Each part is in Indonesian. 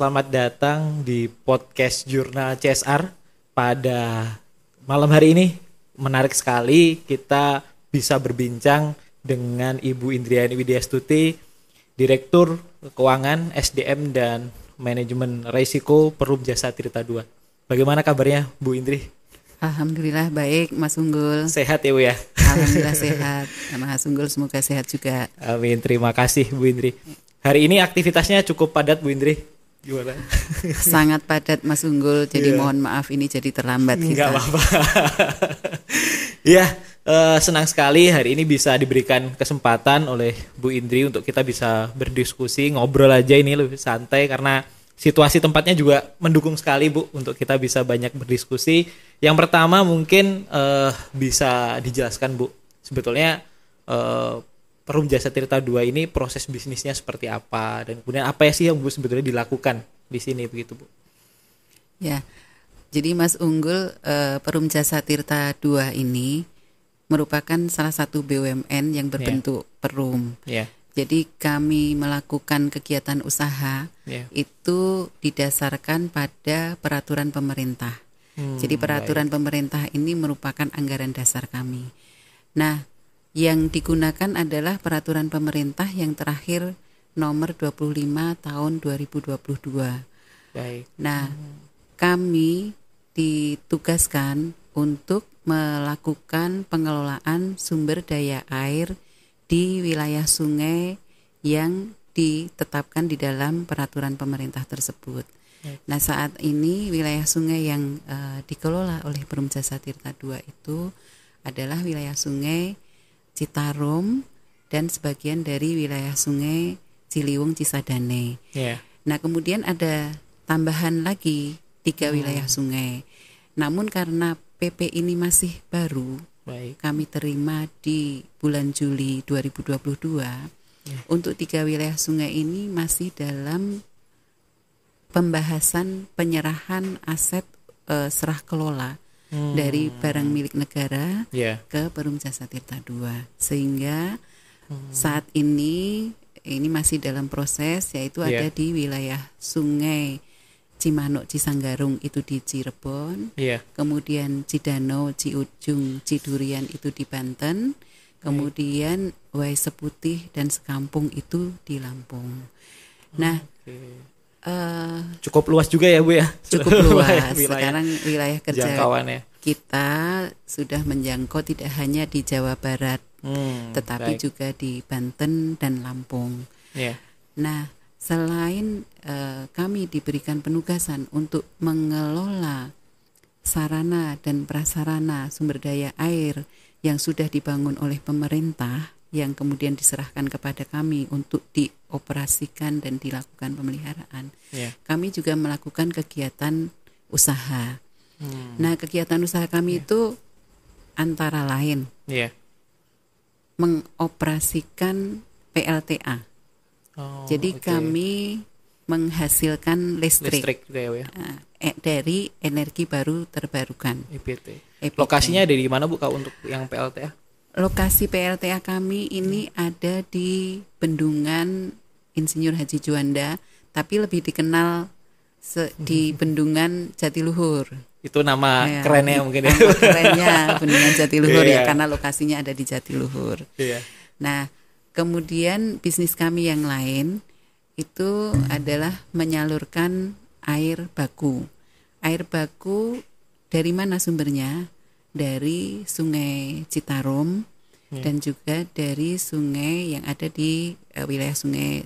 selamat datang di podcast Jurnal CSR pada malam hari ini. Menarik sekali kita bisa berbincang dengan Ibu Indriani Widyastuti, Direktur Keuangan, SDM dan Manajemen Risiko Perum Jasa Tirta 2. Bagaimana kabarnya Bu Indri? Alhamdulillah baik Mas Unggul. Sehat ya Bu ya? Alhamdulillah sehat. Mas Unggul semoga sehat juga. Amin. Terima kasih Bu Indri. Hari ini aktivitasnya cukup padat Bu Indri. Gimana? Sangat padat Mas Unggul. Jadi yeah. mohon maaf ini jadi terlambat kita. Enggak apa-apa. ya, uh, senang sekali hari ini bisa diberikan kesempatan oleh Bu Indri untuk kita bisa berdiskusi, ngobrol aja ini lebih santai karena situasi tempatnya juga mendukung sekali Bu untuk kita bisa banyak berdiskusi. Yang pertama mungkin uh, bisa dijelaskan Bu, sebetulnya uh, Perum Jasa Tirta 2 ini proses bisnisnya seperti apa dan kemudian apa ya sih yang Bu sebetulnya dilakukan di sini begitu Bu? Ya. Jadi Mas Unggul uh, Perum Jasa Tirta 2 ini merupakan salah satu BUMN yang berbentuk yeah. perum. Yeah jadi kami melakukan kegiatan usaha yeah. itu didasarkan pada peraturan pemerintah. Hmm, Jadi peraturan baik. pemerintah ini merupakan anggaran dasar kami. Nah, yang digunakan adalah peraturan pemerintah yang terakhir nomor 25 tahun 2022. Baik. Nah, hmm. kami ditugaskan untuk melakukan pengelolaan sumber daya air di wilayah sungai yang ditetapkan di dalam peraturan pemerintah tersebut. Nah, saat ini wilayah sungai yang uh, dikelola oleh Perum Jasa Tirta II itu adalah wilayah sungai Citarum dan sebagian dari wilayah sungai Ciliwung Cisadane. Yeah. Nah, kemudian ada tambahan lagi tiga hmm. wilayah sungai. Namun karena PP ini masih baru, Baik. kami terima di bulan Juli 2022 ya. untuk tiga wilayah sungai ini masih dalam pembahasan penyerahan aset e, serah kelola hmm. dari barang milik negara yeah. ke Perum Jasa Tirta II sehingga hmm. saat ini ini masih dalam proses yaitu yeah. ada di wilayah sungai Cimanuk, Cisanggarung itu di Cirebon, yeah. kemudian Cidano, Ciujung, Cidurian itu di Banten, kemudian Wai Seputih dan Sekampung itu di Lampung. Nah, okay. Uh, cukup luas juga ya Bu ya. Cukup luas. wilayah Sekarang wilayah kerja ya. kita sudah menjangkau tidak hanya di Jawa Barat, hmm, tetapi baik. juga di Banten dan Lampung. Yeah. Nah, selain uh, kami diberikan penugasan untuk mengelola sarana dan prasarana sumber daya air yang sudah dibangun oleh pemerintah yang kemudian diserahkan kepada kami untuk dioperasikan dan dilakukan pemeliharaan. Yeah. Kami juga melakukan kegiatan usaha. Hmm. Nah, kegiatan usaha kami yeah. itu antara lain yeah. mengoperasikan PLTA Oh, Jadi okay. kami menghasilkan listrik, listrik ya, ya. Uh, dari energi baru terbarukan. EPT. EPT. Lokasinya ada di mana Bu Kak untuk yang PLTA? Lokasi PLTA kami ini hmm. ada di Bendungan Insinyur Haji Juanda, tapi lebih dikenal se di hmm. Bendungan Jatiluhur. Itu nama ya, kerennya mungkin ya. kerennya Bendungan Jatiluhur yeah. ya karena lokasinya ada di Jatiluhur. Yeah. Nah, Kemudian bisnis kami yang lain itu adalah menyalurkan air baku. Air baku dari mana sumbernya? Dari Sungai Citarum hmm. dan juga dari sungai yang ada di uh, wilayah Sungai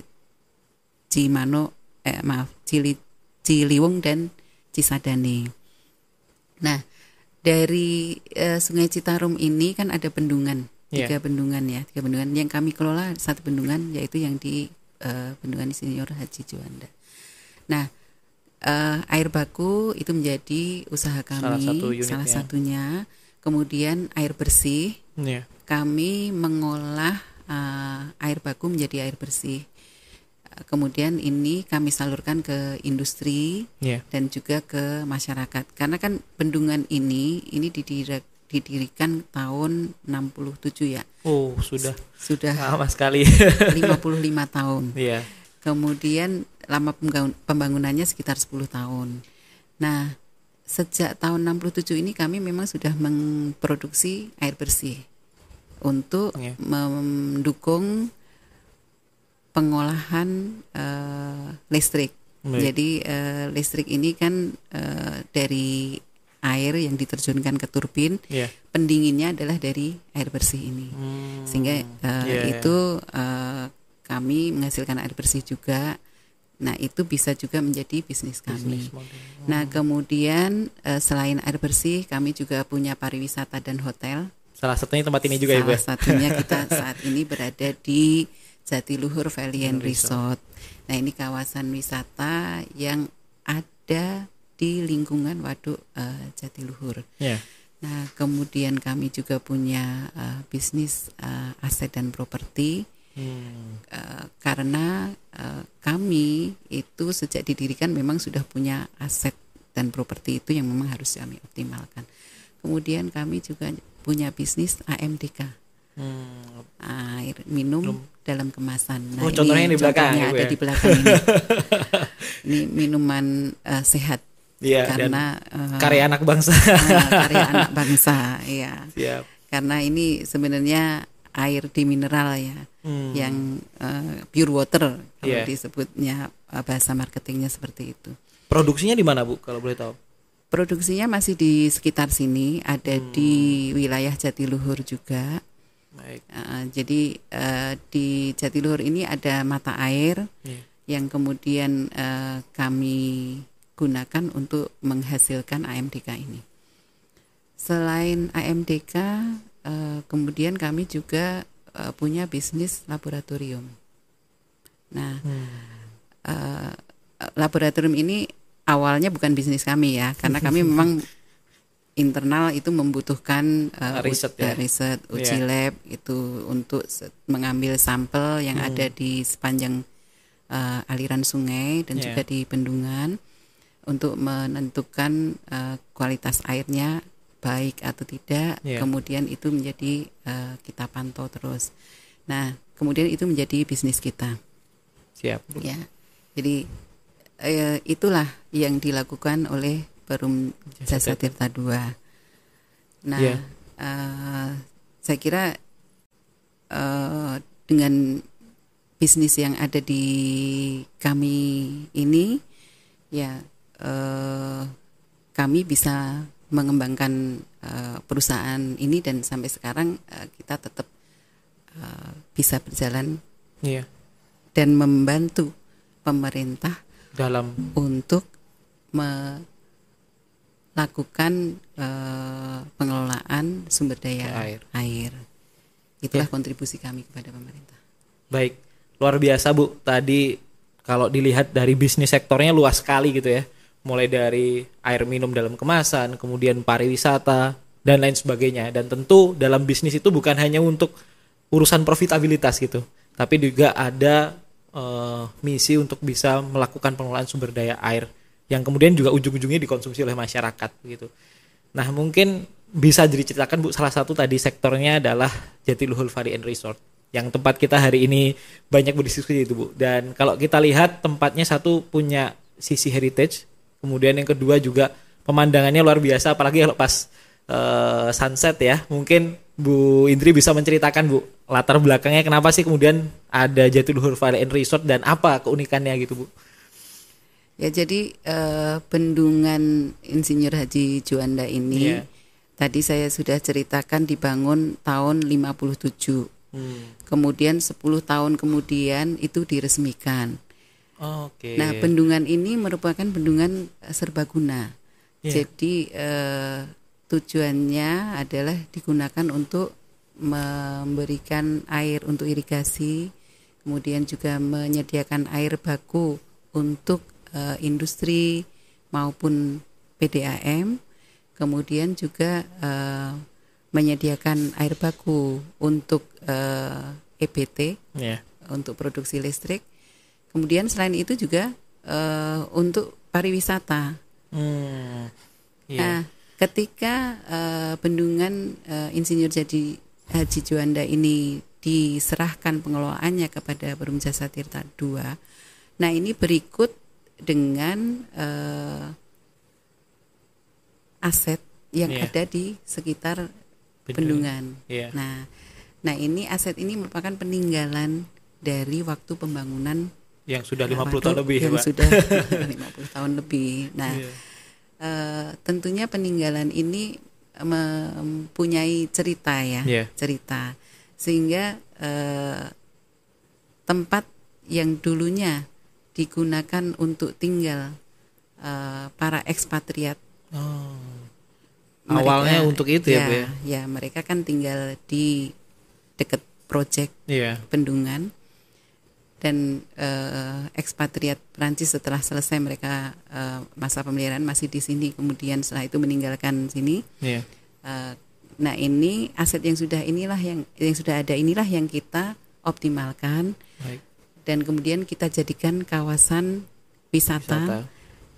Cimano, eh, maaf Cili, Ciliwung dan Cisadane. Nah, dari uh, Sungai Citarum ini kan ada bendungan tiga yeah. bendungan ya tiga bendungan yang kami kelola satu bendungan yaitu yang di uh, bendungan Insinyur Haji Juanda. Nah uh, air baku itu menjadi usaha kami salah, satu salah satunya. Kemudian air bersih yeah. kami mengolah uh, air baku menjadi air bersih. Kemudian ini kami salurkan ke industri yeah. dan juga ke masyarakat karena kan bendungan ini ini didirect didirikan tahun 67 ya. Oh, sudah. Sudah lama sekali. 55 tahun. Iya. Kemudian lama pembangunannya sekitar 10 tahun. Nah, sejak tahun 67 ini kami memang sudah memproduksi air bersih untuk yeah. mendukung pengolahan uh, listrik. Baik. Jadi uh, listrik ini kan uh, dari air yang diterjunkan ke turbin, yeah. pendinginnya adalah dari air bersih ini, hmm. sehingga uh, yeah, itu uh, kami menghasilkan air bersih juga. Nah itu bisa juga menjadi bisnis kami. Hmm. Nah kemudian uh, selain air bersih, kami juga punya pariwisata dan hotel. Salah satunya tempat ini juga Salah ya, Salah satunya kita saat ini berada di Jatiluhur Valley Resort. Nah ini kawasan wisata yang ada di lingkungan Waduk uh, Jatiluhur. Yeah. Nah, kemudian kami juga punya uh, bisnis uh, aset dan properti. Hmm. Uh, karena uh, kami itu sejak didirikan memang sudah punya aset dan properti itu yang memang harus kami optimalkan. Kemudian kami juga punya bisnis AMDK, hmm. air minum Belum. dalam kemasan. Nah, oh, contohnya ini di belakang, contohnya ada ya? di belakang ini. ini minuman uh, sehat Iya, karena uh, karya anak bangsa. Uh, karya anak bangsa, iya. Siap. Karena ini sebenarnya air di mineral ya, hmm. yang uh, pure water kalau yeah. disebutnya uh, bahasa marketingnya seperti itu. Produksinya di mana bu, kalau boleh tahu? Produksinya masih di sekitar sini, ada hmm. di wilayah Jatiluhur juga. Baik. Uh, jadi uh, di Jatiluhur ini ada mata air yeah. yang kemudian uh, kami gunakan untuk menghasilkan AMDK ini. Selain AMDK, uh, kemudian kami juga uh, punya bisnis laboratorium. Nah, hmm. uh, laboratorium ini awalnya bukan bisnis kami ya, karena kami memang internal itu membutuhkan uh, riset, ya? riset uji yeah. lab itu untuk mengambil sampel yang hmm. ada di sepanjang uh, aliran sungai dan yeah. juga di bendungan untuk menentukan uh, kualitas airnya baik atau tidak. Yeah. Kemudian itu menjadi uh, kita pantau terus. Nah, kemudian itu menjadi bisnis kita. Siap. Ya. Jadi uh, itulah yang dilakukan oleh Perum Jasa Tirta II. Nah, yeah. uh, saya kira uh, dengan bisnis yang ada di kami ini ya eh, kami bisa mengembangkan eh, perusahaan ini dan sampai sekarang eh, kita tetap eh, bisa berjalan yeah. dan membantu pemerintah dalam untuk melakukan uh, pengelolaan sumber daya air. air. Itulah yeah. kontribusi kami kepada pemerintah. Baik, luar biasa Bu. Tadi kalau dilihat dari bisnis sektornya luas sekali gitu ya mulai dari air minum dalam kemasan, kemudian pariwisata dan lain sebagainya. Dan tentu dalam bisnis itu bukan hanya untuk urusan profitabilitas gitu, tapi juga ada uh, misi untuk bisa melakukan pengelolaan sumber daya air yang kemudian juga ujung-ujungnya dikonsumsi oleh masyarakat gitu. Nah, mungkin bisa diceritakan Bu salah satu tadi sektornya adalah Jatiluhur Valley and Resort yang tempat kita hari ini banyak berdiskusi itu Bu. Dan kalau kita lihat tempatnya satu punya sisi heritage Kemudian yang kedua juga pemandangannya luar biasa apalagi kalau pas uh, sunset ya. Mungkin Bu Indri bisa menceritakan Bu latar belakangnya kenapa sih kemudian ada Jatiluhur Valley and Resort dan apa keunikannya gitu Bu? Ya jadi uh, bendungan Insinyur Haji Juanda ini yeah. tadi saya sudah ceritakan dibangun tahun 57. Hmm. Kemudian 10 tahun kemudian itu diresmikan. Oke. Nah, bendungan ini merupakan bendungan eh, serbaguna. Yeah. Jadi eh, tujuannya adalah digunakan untuk memberikan air untuk irigasi, kemudian juga menyediakan air baku untuk eh, industri maupun PDAM, kemudian juga eh, menyediakan air baku untuk eh, EBT, yeah. untuk produksi listrik Kemudian selain itu juga uh, untuk pariwisata. Hmm, yeah. Nah, ketika uh, bendungan uh, Insinyur Jadi Haji Juanda ini diserahkan pengelolaannya kepada Perum Jasa Tirta II, Nah ini berikut dengan uh, aset yang yeah. ada di sekitar bendungan. Yeah. Nah, nah ini aset ini merupakan peninggalan dari waktu pembangunan yang sudah 50 tahun lebih yang Pak. sudah 50 tahun lebih. Nah, yeah. Iya. uh, tentunya peninggalan ini mempunyai cerita ya, yeah. cerita sehingga uh, tempat yang dulunya digunakan untuk tinggal uh, para ekspatriat. Oh. Mereka, Awalnya untuk itu ya, ya, Bu ya. Ya, mereka kan tinggal di dekat proyek yeah. bendungan dan uh, ekspatriat Prancis setelah selesai mereka uh, masa pemeliharaan masih di sini kemudian setelah itu meninggalkan sini yeah. Iya. uh, nah ini aset yang sudah inilah yang yang sudah ada inilah yang kita optimalkan Baik. dan kemudian kita jadikan kawasan wisata, wisata.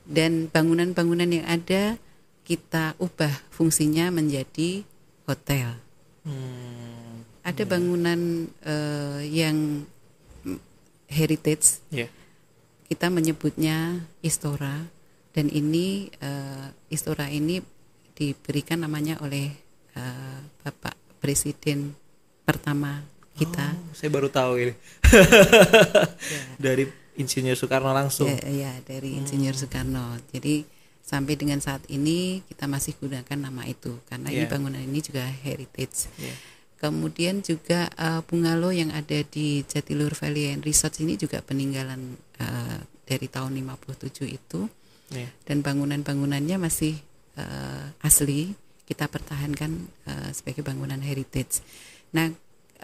dan bangunan-bangunan yang ada kita ubah fungsinya menjadi hotel hmm. ada bangunan uh, yang heritage. Yeah. Kita menyebutnya Istora dan ini uh, Istora ini diberikan namanya oleh uh, Bapak Presiden pertama kita. Oh, saya baru tahu ini. ya. Dari Insinyur Soekarno langsung. Ya, ya dari Insinyur hmm. Soekarno. Jadi sampai dengan saat ini kita masih gunakan nama itu karena yeah. ini bangunan ini juga heritage. Yeah. Kemudian juga uh, bungalow yang ada di Jatiluhur Valley and Resort ini juga peninggalan uh, dari tahun 57 itu. Yeah. Dan bangunan-bangunannya masih uh, asli, kita pertahankan uh, sebagai bangunan heritage. Nah,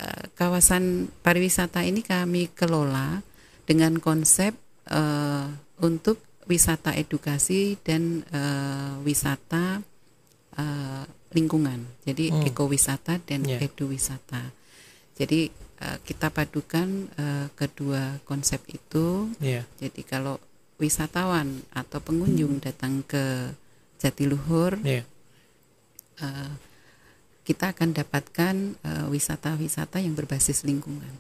uh, kawasan pariwisata ini kami kelola dengan konsep uh, untuk wisata edukasi dan uh, wisata uh, lingkungan. Jadi hmm. ekowisata dan yeah. eduwisata. Jadi uh, kita padukan uh, kedua konsep itu. Yeah. Jadi kalau wisatawan atau pengunjung hmm. datang ke Jatiluhur, yeah. uh, kita akan dapatkan wisata-wisata uh, yang berbasis lingkungan.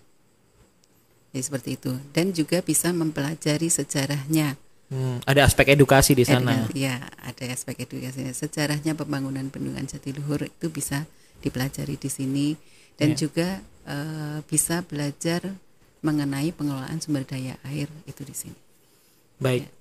Jadi seperti itu. Dan juga bisa mempelajari sejarahnya Hmm, ada aspek edukasi di sana. ya, ada aspek edukasi. Sejarahnya pembangunan bendungan Jatiluhur itu bisa dipelajari di sini dan yeah. juga uh, bisa belajar mengenai pengelolaan sumber daya air itu di sini. Baik. Ya.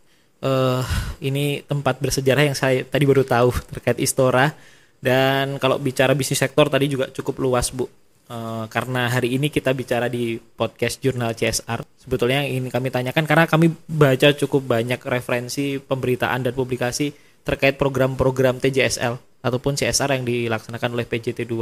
Uh, ini tempat bersejarah yang saya tadi baru tahu terkait Istora dan kalau bicara bisnis sektor tadi juga cukup luas Bu Uh, karena hari ini kita bicara di podcast jurnal CSR. Sebetulnya yang ingin kami tanyakan karena kami baca cukup banyak referensi pemberitaan dan publikasi terkait program-program TJSL ataupun CSR yang dilaksanakan oleh PJT2.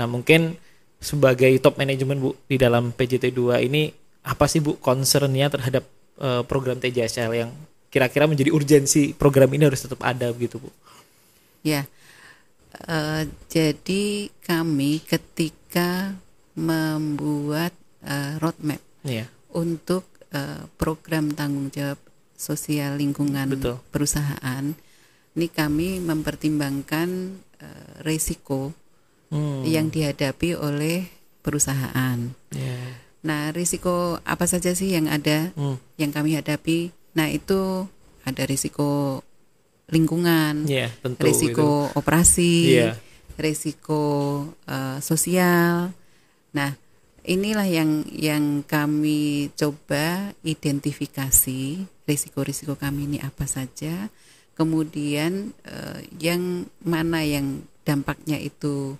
Nah, mungkin sebagai top manajemen Bu di dalam PJT2 ini apa sih Bu concernnya terhadap uh, program TJSL yang kira-kira menjadi urgensi program ini harus tetap ada begitu Bu? Ya. Uh, jadi kami ketika membuat uh, roadmap yeah. untuk uh, program tanggung jawab sosial lingkungan Betul. perusahaan, ini kami mempertimbangkan uh, resiko hmm. yang dihadapi oleh perusahaan. Yeah. Nah, risiko apa saja sih yang ada hmm. yang kami hadapi? Nah, itu ada risiko lingkungan, yeah, tentu, risiko itu. operasi. Yeah risiko uh, sosial. Nah, inilah yang yang kami coba identifikasi risiko-risiko kami ini apa saja. Kemudian uh, yang mana yang dampaknya itu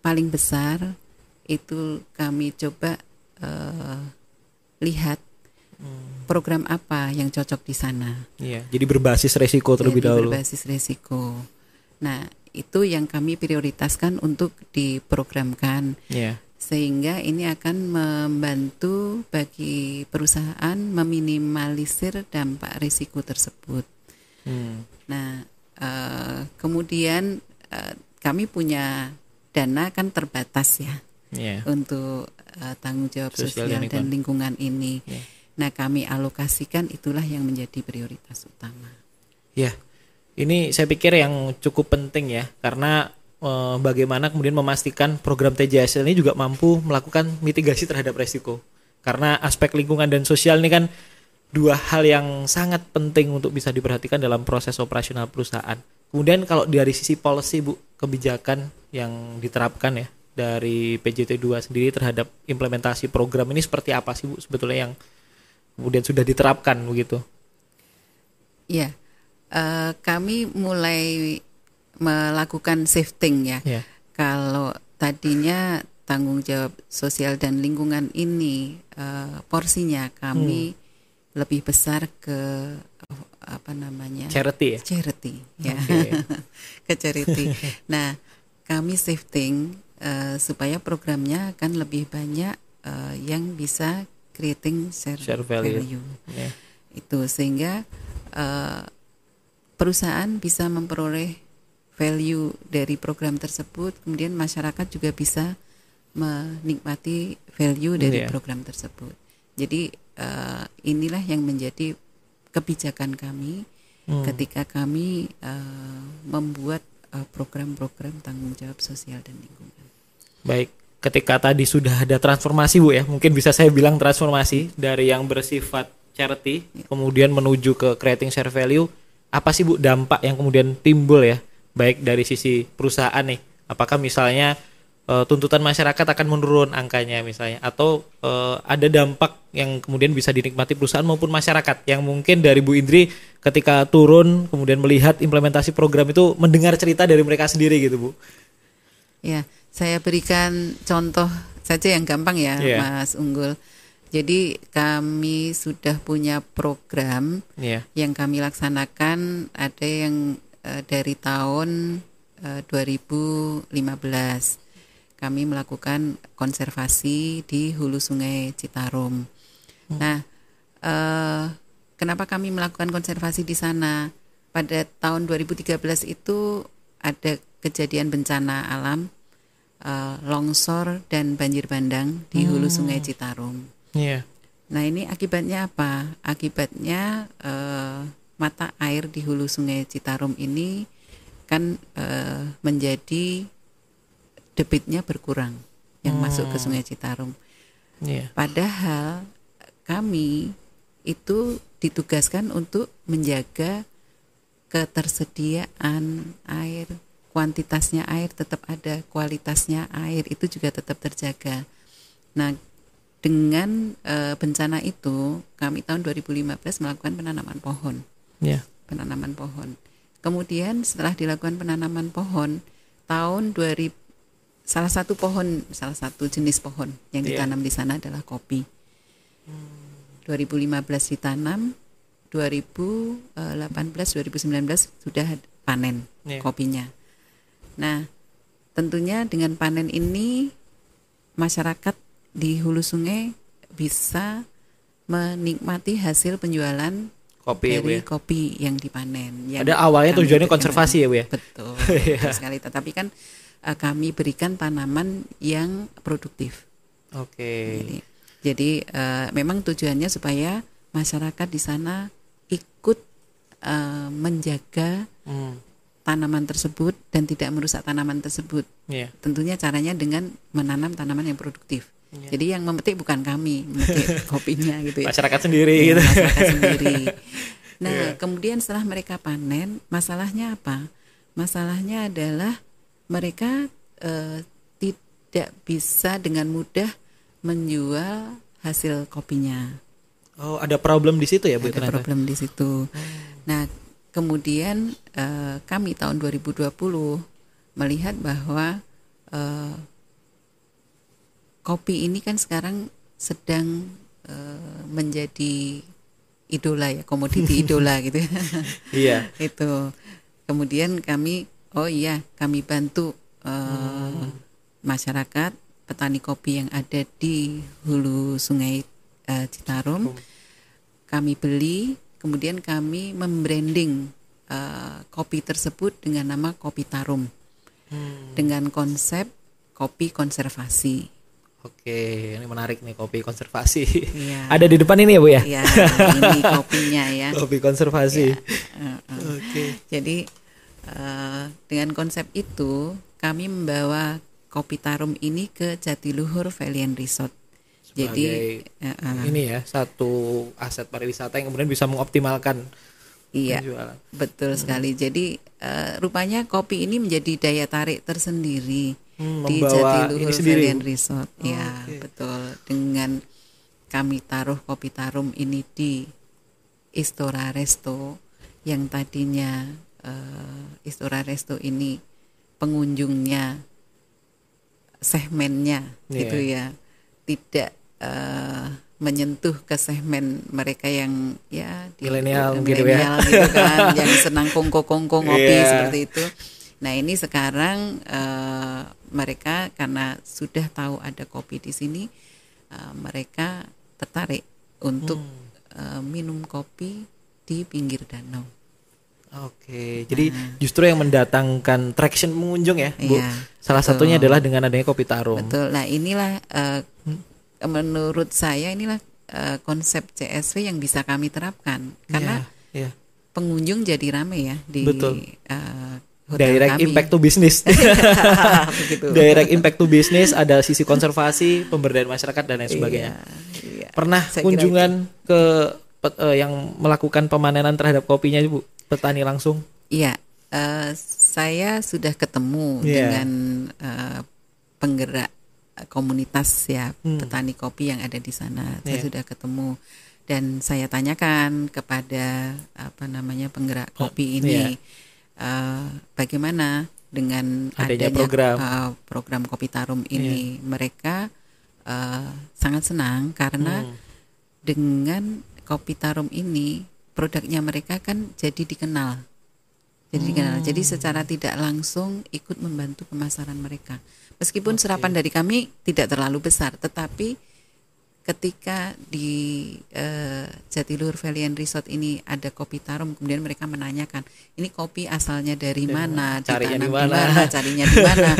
paling besar itu kami coba uh, lihat hmm. program apa yang cocok di sana. Iya, jadi berbasis resiko terlebih jadi dahulu. Berbasis resiko. Nah, itu yang kami prioritaskan untuk diprogramkan. Yeah. Sehingga ini akan membantu bagi perusahaan meminimalisir dampak risiko tersebut. Hmm. Nah, uh, kemudian uh, kami punya dana kan terbatas ya yeah. untuk uh, tanggung jawab sosial, sosial dan lingkungan ini. Yeah. Nah, kami alokasikan itulah yang menjadi prioritas utama. Ya. Ini saya pikir yang cukup penting ya karena e, bagaimana kemudian memastikan program TJSL ini juga mampu melakukan mitigasi terhadap resiko. Karena aspek lingkungan dan sosial ini kan dua hal yang sangat penting untuk bisa diperhatikan dalam proses operasional perusahaan. Kemudian kalau dari sisi policy Bu, kebijakan yang diterapkan ya dari PJT 2 sendiri terhadap implementasi program ini seperti apa sih Bu sebetulnya yang kemudian sudah diterapkan begitu? Ya, uh, kami mulai melakukan shifting ya. Yeah. Kalau tadinya tanggung jawab sosial dan lingkungan ini uh, porsinya kami hmm lebih besar ke apa namanya charity ya charity ya okay. ke charity nah kami shifting uh, supaya programnya akan lebih banyak uh, yang bisa creating share, share value, value. Yeah. itu sehingga uh, perusahaan bisa memperoleh value dari program tersebut kemudian masyarakat juga bisa menikmati value dari yeah. program tersebut jadi uh, inilah yang menjadi kebijakan kami hmm. ketika kami uh, membuat program-program uh, tanggung jawab sosial dan lingkungan. Baik, ketika tadi sudah ada transformasi Bu ya, mungkin bisa saya bilang transformasi dari yang bersifat charity kemudian menuju ke creating share value. Apa sih Bu dampak yang kemudian timbul ya, baik dari sisi perusahaan nih? Apakah misalnya uh, tuntutan masyarakat akan menurun angkanya misalnya atau uh, ada dampak yang kemudian bisa dinikmati perusahaan maupun masyarakat yang mungkin dari Bu Indri ketika turun kemudian melihat implementasi program itu mendengar cerita dari mereka sendiri gitu Bu. Ya, saya berikan contoh saja yang gampang ya yeah. Mas Unggul. Jadi kami sudah punya program yeah. yang kami laksanakan ada yang uh, dari tahun uh, 2015 kami melakukan konservasi di hulu sungai Citarum. Hmm. Nah, eh, kenapa kami melakukan konservasi di sana? Pada tahun 2013 itu ada kejadian bencana alam, eh, longsor dan banjir bandang di hmm. hulu sungai Citarum. Yeah. Nah, ini akibatnya apa? Akibatnya eh, mata air di hulu sungai Citarum ini kan eh, menjadi debitnya berkurang yang hmm. masuk ke Sungai Citarum. Yeah. Padahal kami itu ditugaskan untuk menjaga ketersediaan air, kuantitasnya air tetap ada, kualitasnya air itu juga tetap terjaga. Nah, dengan e, bencana itu kami tahun 2015 melakukan penanaman pohon. Yeah. Penanaman pohon. Kemudian setelah dilakukan penanaman pohon tahun 2000 salah satu pohon, salah satu jenis pohon yang iya. ditanam yeah. di sana adalah kopi. Hmm. 2015 ditanam, 2018 2019 sudah panen yeah. kopinya. Nah, tentunya dengan panen ini masyarakat di hulu sungai bisa menikmati hasil penjualan kopi dari ya, kopi yang dipanen. Yang Ada awalnya tujuannya konservasi ya bu ya. Betul, betul sekali. Tetapi kan uh, kami berikan tanaman yang produktif. Oke. Okay. Jadi, jadi uh, memang tujuannya supaya masyarakat di sana ikut uh, menjaga hmm. Tanaman tersebut dan tidak merusak tanaman tersebut. Yeah. Tentunya caranya dengan menanam tanaman yang produktif. Yeah. Jadi yang memetik bukan kami, memetik kopinya gitu ya. Masyarakat sendiri ya, gitu. Masyarakat sendiri. Nah, yeah. kemudian setelah mereka panen, masalahnya apa? Masalahnya adalah mereka uh, tidak bisa dengan mudah menjual hasil kopinya. Oh, ada problem di situ ya, Bu? Ada ternyata? problem di situ. Hmm. Nah, kemudian uh, kami tahun 2020 melihat bahwa uh, kopi ini kan sekarang sedang uh, menjadi idola ya, komoditi idola gitu ya. Iya. Itu. Kemudian kami Oh iya, kami bantu uh, hmm. masyarakat petani kopi yang ada di hulu Sungai uh, Citarum. Kami beli, kemudian kami membranding uh, kopi tersebut dengan nama Kopi Tarum, hmm. dengan konsep kopi konservasi. Oke, ini menarik nih kopi konservasi. Ya. Ada di depan ini ya bu ya? Iya, ini kopinya ya. Kopi konservasi. Ya. Uh, uh. Oke. Jadi Eh, dengan konsep itu kami membawa kopi tarum ini ke Jatiluhur Valian Resort. Jadi uh, ini ya satu aset pariwisata yang kemudian bisa mengoptimalkan Iya, penjualan. betul hmm. sekali. Jadi uh, rupanya kopi ini menjadi daya tarik tersendiri hmm, di Jatiluhur Valian Resort. Oh, ya, okay. betul. Dengan kami taruh kopi tarum ini di Istora Resto yang tadinya uh, Istora Resto ini pengunjungnya segmennya yeah. gitu ya tidak uh, menyentuh ke segmen mereka yang ya milenial gitu ya gitu kan yang senang kongko-kongko ngopi yeah. seperti itu. Nah, ini sekarang uh, mereka karena sudah tahu ada kopi di sini uh, mereka tertarik untuk hmm. uh, minum kopi di pinggir danau. Oke, jadi nah. justru yang mendatangkan traction pengunjung ya, Bu. Iya, Salah betul. satunya adalah dengan adanya kopi tarum. Betul. Nah, inilah uh, menurut saya inilah uh, konsep CSV yang bisa kami terapkan karena yeah, yeah. pengunjung jadi rame ya di Betul. Uh, direct kami. impact to business. direct impact to business ada sisi konservasi, pemberdayaan masyarakat dan lain sebagainya. Iya, iya. Pernah Saya kunjungan ke uh, yang melakukan pemanenan terhadap kopinya Bu, petani langsung? Iya, uh, saya sudah ketemu yeah. dengan uh, penggerak komunitas ya hmm. petani kopi yang ada di sana. Saya yeah. sudah ketemu dan saya tanyakan kepada apa namanya penggerak kopi ini yeah. uh, bagaimana dengan adanya, adanya program uh, program kopi tarum ini yeah. mereka uh, sangat senang karena hmm. dengan kopi tarum ini produknya mereka kan jadi dikenal jadi hmm. dikenal jadi secara tidak langsung ikut membantu pemasaran mereka Meskipun okay. serapan dari kami tidak terlalu besar, tetapi ketika di uh, Jatiluhur Valian Resort ini ada kopi tarum, kemudian mereka menanyakan, ini kopi asalnya dari mana, carinya di mana, carinya di mana.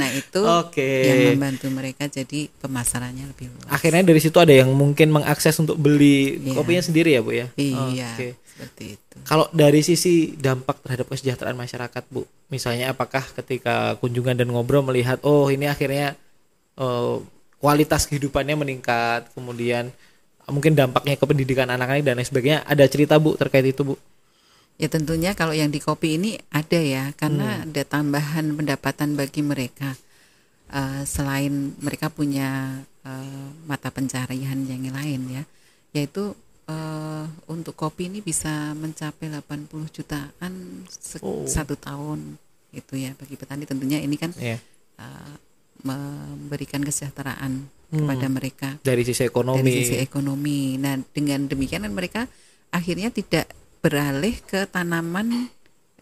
nah itu okay. yang membantu mereka jadi pemasarannya lebih luas. Akhirnya dari situ ada yang mungkin mengakses untuk beli yeah. kopinya sendiri ya bu ya. Iya. Okay. Seperti itu. Kalau dari sisi dampak terhadap kesejahteraan masyarakat bu, misalnya apakah ketika kunjungan dan ngobrol melihat, oh ini akhirnya uh, kualitas kehidupannya meningkat, kemudian mungkin dampaknya ke pendidikan anak-anak dan lain sebagainya. Ada cerita bu terkait itu bu? Ya tentunya kalau yang di kopi ini ada ya, karena hmm. ada tambahan pendapatan bagi mereka. Uh, selain mereka punya uh, mata pencarian yang lain ya, yaitu uh, untuk kopi ini bisa mencapai 80 jutaan oh. satu tahun itu ya bagi petani tentunya ini kan yeah. Iya. uh, memberikan kesejahteraan hmm. kepada mereka dari sisi ekonomi dari sisi ekonomi nah dengan demikian kan mereka akhirnya tidak beralih ke tanaman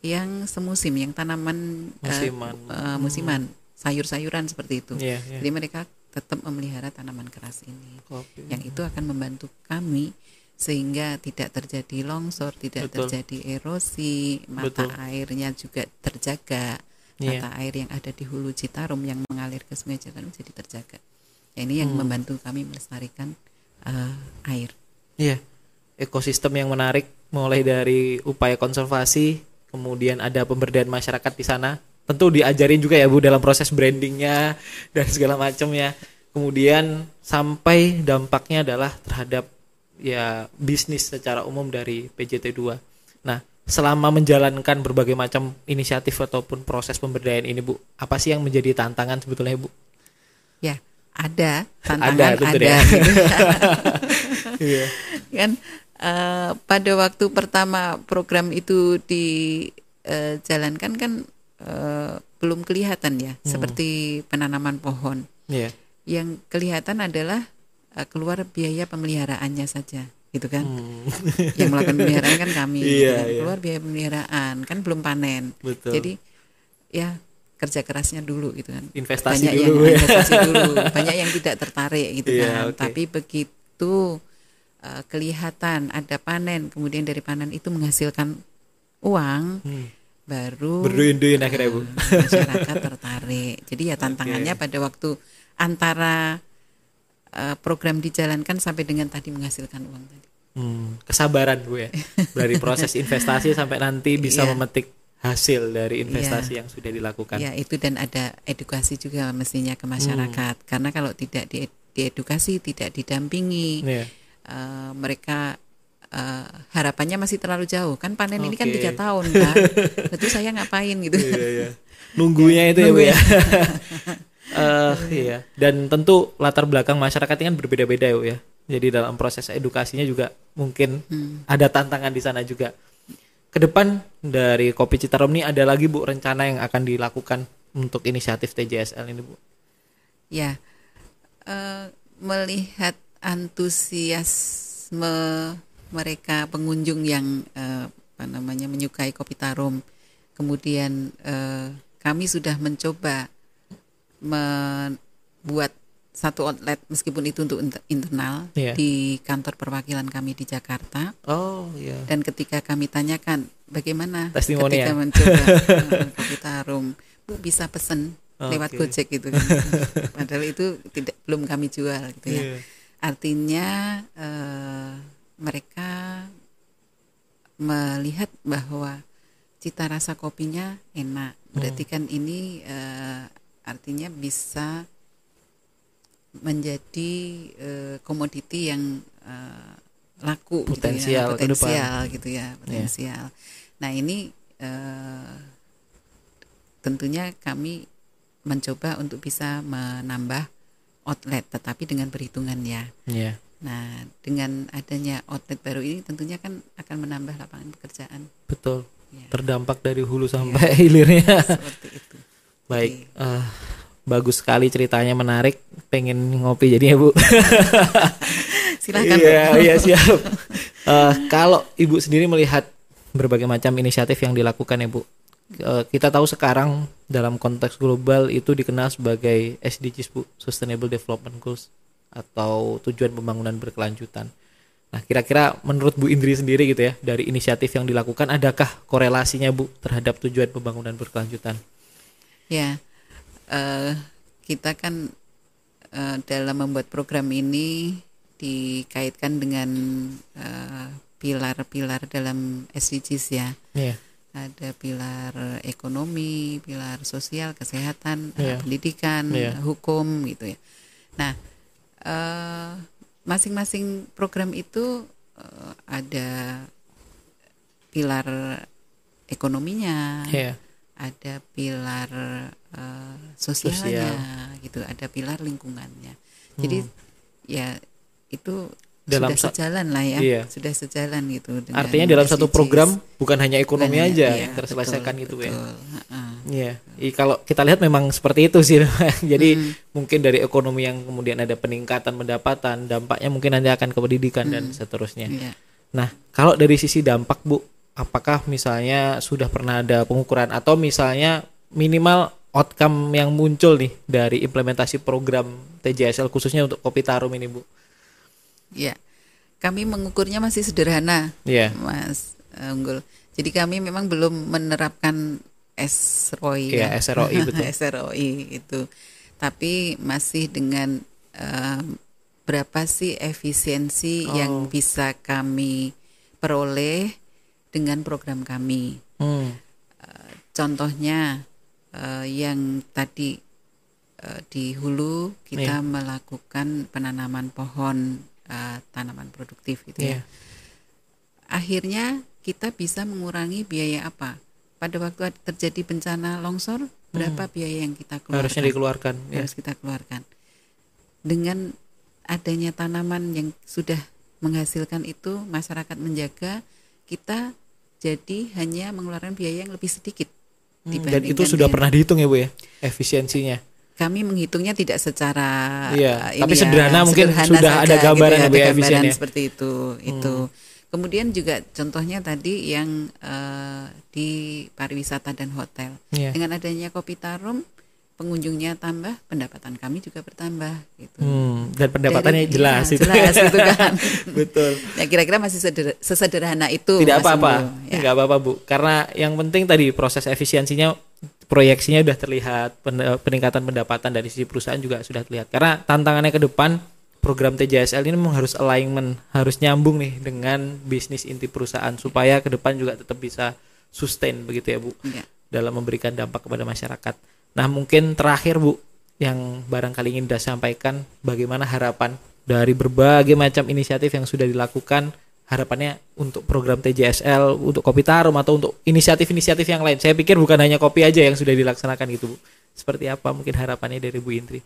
yang semusim yang tanaman eh, musiman uh, uh, musiman hmm. sayur-sayuran seperti itu yeah, yeah. jadi mereka tetap memelihara tanaman keras ini Kopi. yang itu akan membantu kami sehingga tidak terjadi longsor, tidak Betul. terjadi erosi, mata Betul. airnya juga terjaga. Yeah. Mata air yang ada di hulu Citarum yang mengalir ke Sungai Citarum jadi terjaga. Ya, ini yang hmm. membantu kami melestarikan uh, air. Iya. Yeah. Ekosistem yang menarik mulai dari upaya konservasi, kemudian ada pemberdayaan masyarakat di sana. Tentu diajarin juga ya Bu dalam proses brandingnya dan segala macamnya. Kemudian sampai dampaknya adalah terhadap ya bisnis secara umum dari PJT2. Nah, selama menjalankan berbagai macam inisiatif ataupun proses pemberdayaan ini, Bu, apa sih yang menjadi tantangan sebetulnya, Bu? Ya, ada tantangan ada, ada. Ya. Iya. kan uh, pada waktu pertama program itu dijalankan uh, kan uh, belum kelihatan ya, hmm. seperti penanaman pohon. Yeah. Yang kelihatan adalah uh, keluar biaya pemeliharaannya saja gitu kan hmm. yang melakukan pemeliharaan kan kami iya, gitu kan. iya. keluar biaya pemeliharaan kan belum panen Betul. jadi ya kerja kerasnya dulu gitu kan investasi banyak dulu yang investasi dulu banyak yang tidak tertarik gitu iya, kan okay. tapi begitu uh, kelihatan ada panen kemudian dari panen itu menghasilkan uang hmm. baru berduin-duin akhirnya bu masyarakat tertarik jadi ya tantangannya okay. pada waktu antara Eh, program dijalankan sampai dengan tadi menghasilkan uang tadi. Hmm, kesabaran bu ya dari proses investasi sampai nanti bisa yeah. memetik hasil dari investasi yeah. yang sudah dilakukan. Ya itu dan ada edukasi juga mestinya ke masyarakat hmm. karena kalau tidak di, diedukasi, tidak didampingi. Yeah. Uh, mereka uh, harapannya masih terlalu jauh kan panen okay. ini kan tiga tahun kan itu saya ngapain gitu yeah, yeah. nunggunya itu ya bu ya uh, iya dan tentu latar belakang masyarakat ini kan berbeda-beda ya. Jadi dalam proses edukasinya juga mungkin hmm. ada tantangan di sana juga. Ke depan dari Kopi Citarum ini ada lagi Bu rencana yang akan dilakukan untuk inisiatif TJSL ini Bu? Ya, uh, melihat antusiasme mereka pengunjung yang uh, apa namanya menyukai Kopi Tarum, kemudian uh, kami sudah mencoba membuat satu outlet meskipun itu untuk internal yeah. di kantor perwakilan kami di Jakarta. Oh iya. Yeah. Dan ketika kami tanyakan bagaimana Testimoni ketika ya? mencoba uh, kopi tarum, Bu bisa pesen oh, lewat okay. Gojek gitu kan. Padahal itu tidak belum kami jual gitu ya. Yeah. Artinya uh, mereka melihat bahwa cita rasa kopinya enak. Berarti hmm. kan ini uh, artinya bisa menjadi uh, komoditi yang uh, laku potensial gitu ya, potensial gitu ya potensial. Yeah. Nah ini uh, tentunya kami mencoba untuk bisa menambah outlet, tetapi dengan perhitungan ya. Yeah. Nah dengan adanya outlet baru ini tentunya kan akan menambah lapangan pekerjaan. Betul. Ya. Terdampak dari hulu sampai ya. hilirnya. Seperti itu. Baik. Uh, bagus sekali ceritanya menarik. Pengen ngopi jadi ya bu? Silakan iya iya siap. Uh, kalau ibu sendiri melihat berbagai macam inisiatif yang dilakukan ya bu? Uh, kita tahu sekarang dalam konteks global itu dikenal sebagai SDGs bu Sustainable Development Goals atau tujuan pembangunan berkelanjutan. Nah, kira-kira menurut Bu Indri sendiri gitu ya, dari inisiatif yang dilakukan, adakah korelasinya Bu terhadap tujuan pembangunan berkelanjutan? Ya, uh, kita kan uh, dalam membuat program ini dikaitkan dengan eh, pilar-pilar uh, dalam SDGs ya. Yeah. Ada pilar ekonomi, pilar sosial, kesehatan, yeah. pendidikan, yeah. hukum gitu ya. Nah, masing-masing uh, program itu uh, ada pilar ekonominya, yeah. Ada pilar uh, sosialnya Sosial. gitu ada pilar lingkungannya jadi hmm. ya itu dalam sudah sejalan lah ya iya. sudah sejalan gitu artinya dalam SDGs. satu program bukan hanya ekonomi bukan aja iya, yang terselesaikan betul, gitu ya iya uh. kalau kita lihat memang seperti itu sih jadi hmm. mungkin dari ekonomi yang kemudian ada peningkatan pendapatan dampaknya mungkin nanti akan ke pendidikan hmm. dan seterusnya iya. nah kalau dari sisi dampak bu apakah misalnya sudah pernah ada pengukuran atau misalnya minimal outcome yang muncul nih dari implementasi program TJSL khususnya untuk kopi tarum ini Bu? Ya, kami mengukurnya masih sederhana, ya. Mas uh, Unggul. Jadi kami memang belum menerapkan SROI, ya, ya. SROI betul. SROI itu, tapi masih dengan uh, berapa sih efisiensi oh. yang bisa kami peroleh dengan program kami. Hmm. Uh, contohnya uh, yang tadi uh, di hulu kita yeah. melakukan penanaman pohon uh, tanaman produktif gitu yeah. ya. Iya. Akhirnya kita bisa mengurangi biaya apa? Pada waktu terjadi bencana longsor, berapa hmm. biaya yang kita keluarkan? Harusnya dikeluarkan. Ya. Harus kita keluarkan. Dengan adanya tanaman yang sudah menghasilkan itu, masyarakat menjaga, kita jadi hanya mengeluarkan biaya yang lebih sedikit Hmm, dan itu sudah pernah dihitung ya Bu ya efisiensinya. Kami menghitungnya tidak secara iya, uh, tapi ya, sederhana mungkin sederhana sudah saja, ada gambaran gitu ya, ada gambaran seperti itu. Hmm. Itu. Kemudian juga contohnya tadi yang uh, di pariwisata dan hotel. Yeah. Dengan adanya Kopi Tarum pengunjungnya tambah, pendapatan kami juga bertambah gitu. Hmm, dan pendapatannya Dari, jelas ya, itu. Jelas itu kan. Betul. Ya kira-kira masih seder, sesederhana itu. Tidak apa-apa. Ya. Enggak apa-apa, Bu. Karena yang penting tadi proses efisiensinya proyeksinya sudah terlihat, peningkatan pendapatan dari sisi perusahaan juga sudah terlihat. Karena tantangannya ke depan program TJSL ini memang harus alignment, harus nyambung nih dengan bisnis inti perusahaan supaya ke depan juga tetap bisa sustain begitu ya, Bu. Ya. Dalam memberikan dampak kepada masyarakat. Nah mungkin terakhir Bu, yang barangkali ingin Anda sampaikan bagaimana harapan dari berbagai macam inisiatif yang sudah dilakukan harapannya untuk program TJSL untuk Kopi Tarum atau untuk inisiatif-inisiatif yang lain. Saya pikir bukan hanya kopi aja yang sudah dilaksanakan gitu, Bu. Seperti apa mungkin harapannya dari Bu Indri?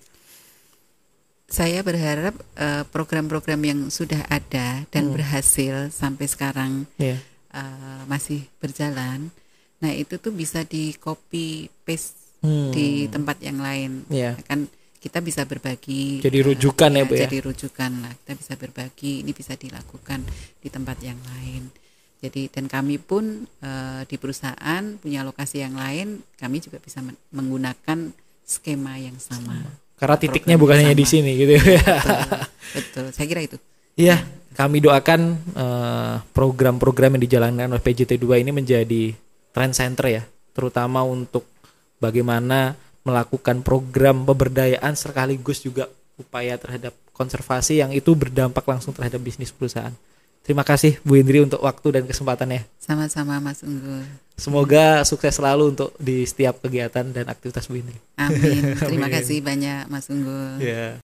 Saya berharap eh, program-program uh, yang sudah ada dan hmm. berhasil sampai sekarang yeah. Iya. uh, masih berjalan. Nah, itu tuh bisa di copy paste hmm. di tempat yang lain. Yeah. kan kita bisa berbagi. Jadi rujukan ya, ya bu ya jadi rujukan lah. Kita bisa berbagi ini bisa dilakukan di tempat yang lain. Jadi dan kami pun uh, di perusahaan punya lokasi yang lain kami juga bisa menggunakan skema yang sama. Karena titiknya bukan hanya di sini gitu ya. Betul, betul. Saya kira itu. Iya kami doakan eh, program-program uh, yang dijalankan oleh PJT2 ini menjadi trend center ya terutama untuk bagaimana melakukan program pemberdayaan sekaligus juga upaya terhadap konservasi yang itu berdampak langsung terhadap bisnis perusahaan. Terima kasih Bu Indri untuk waktu dan kesempatannya. Sama-sama Mas Unggul. Semoga sukses selalu untuk di setiap kegiatan dan aktivitas Bu Indri. Amin. Terima Amin. kasih banyak Mas Unggul. Yeah.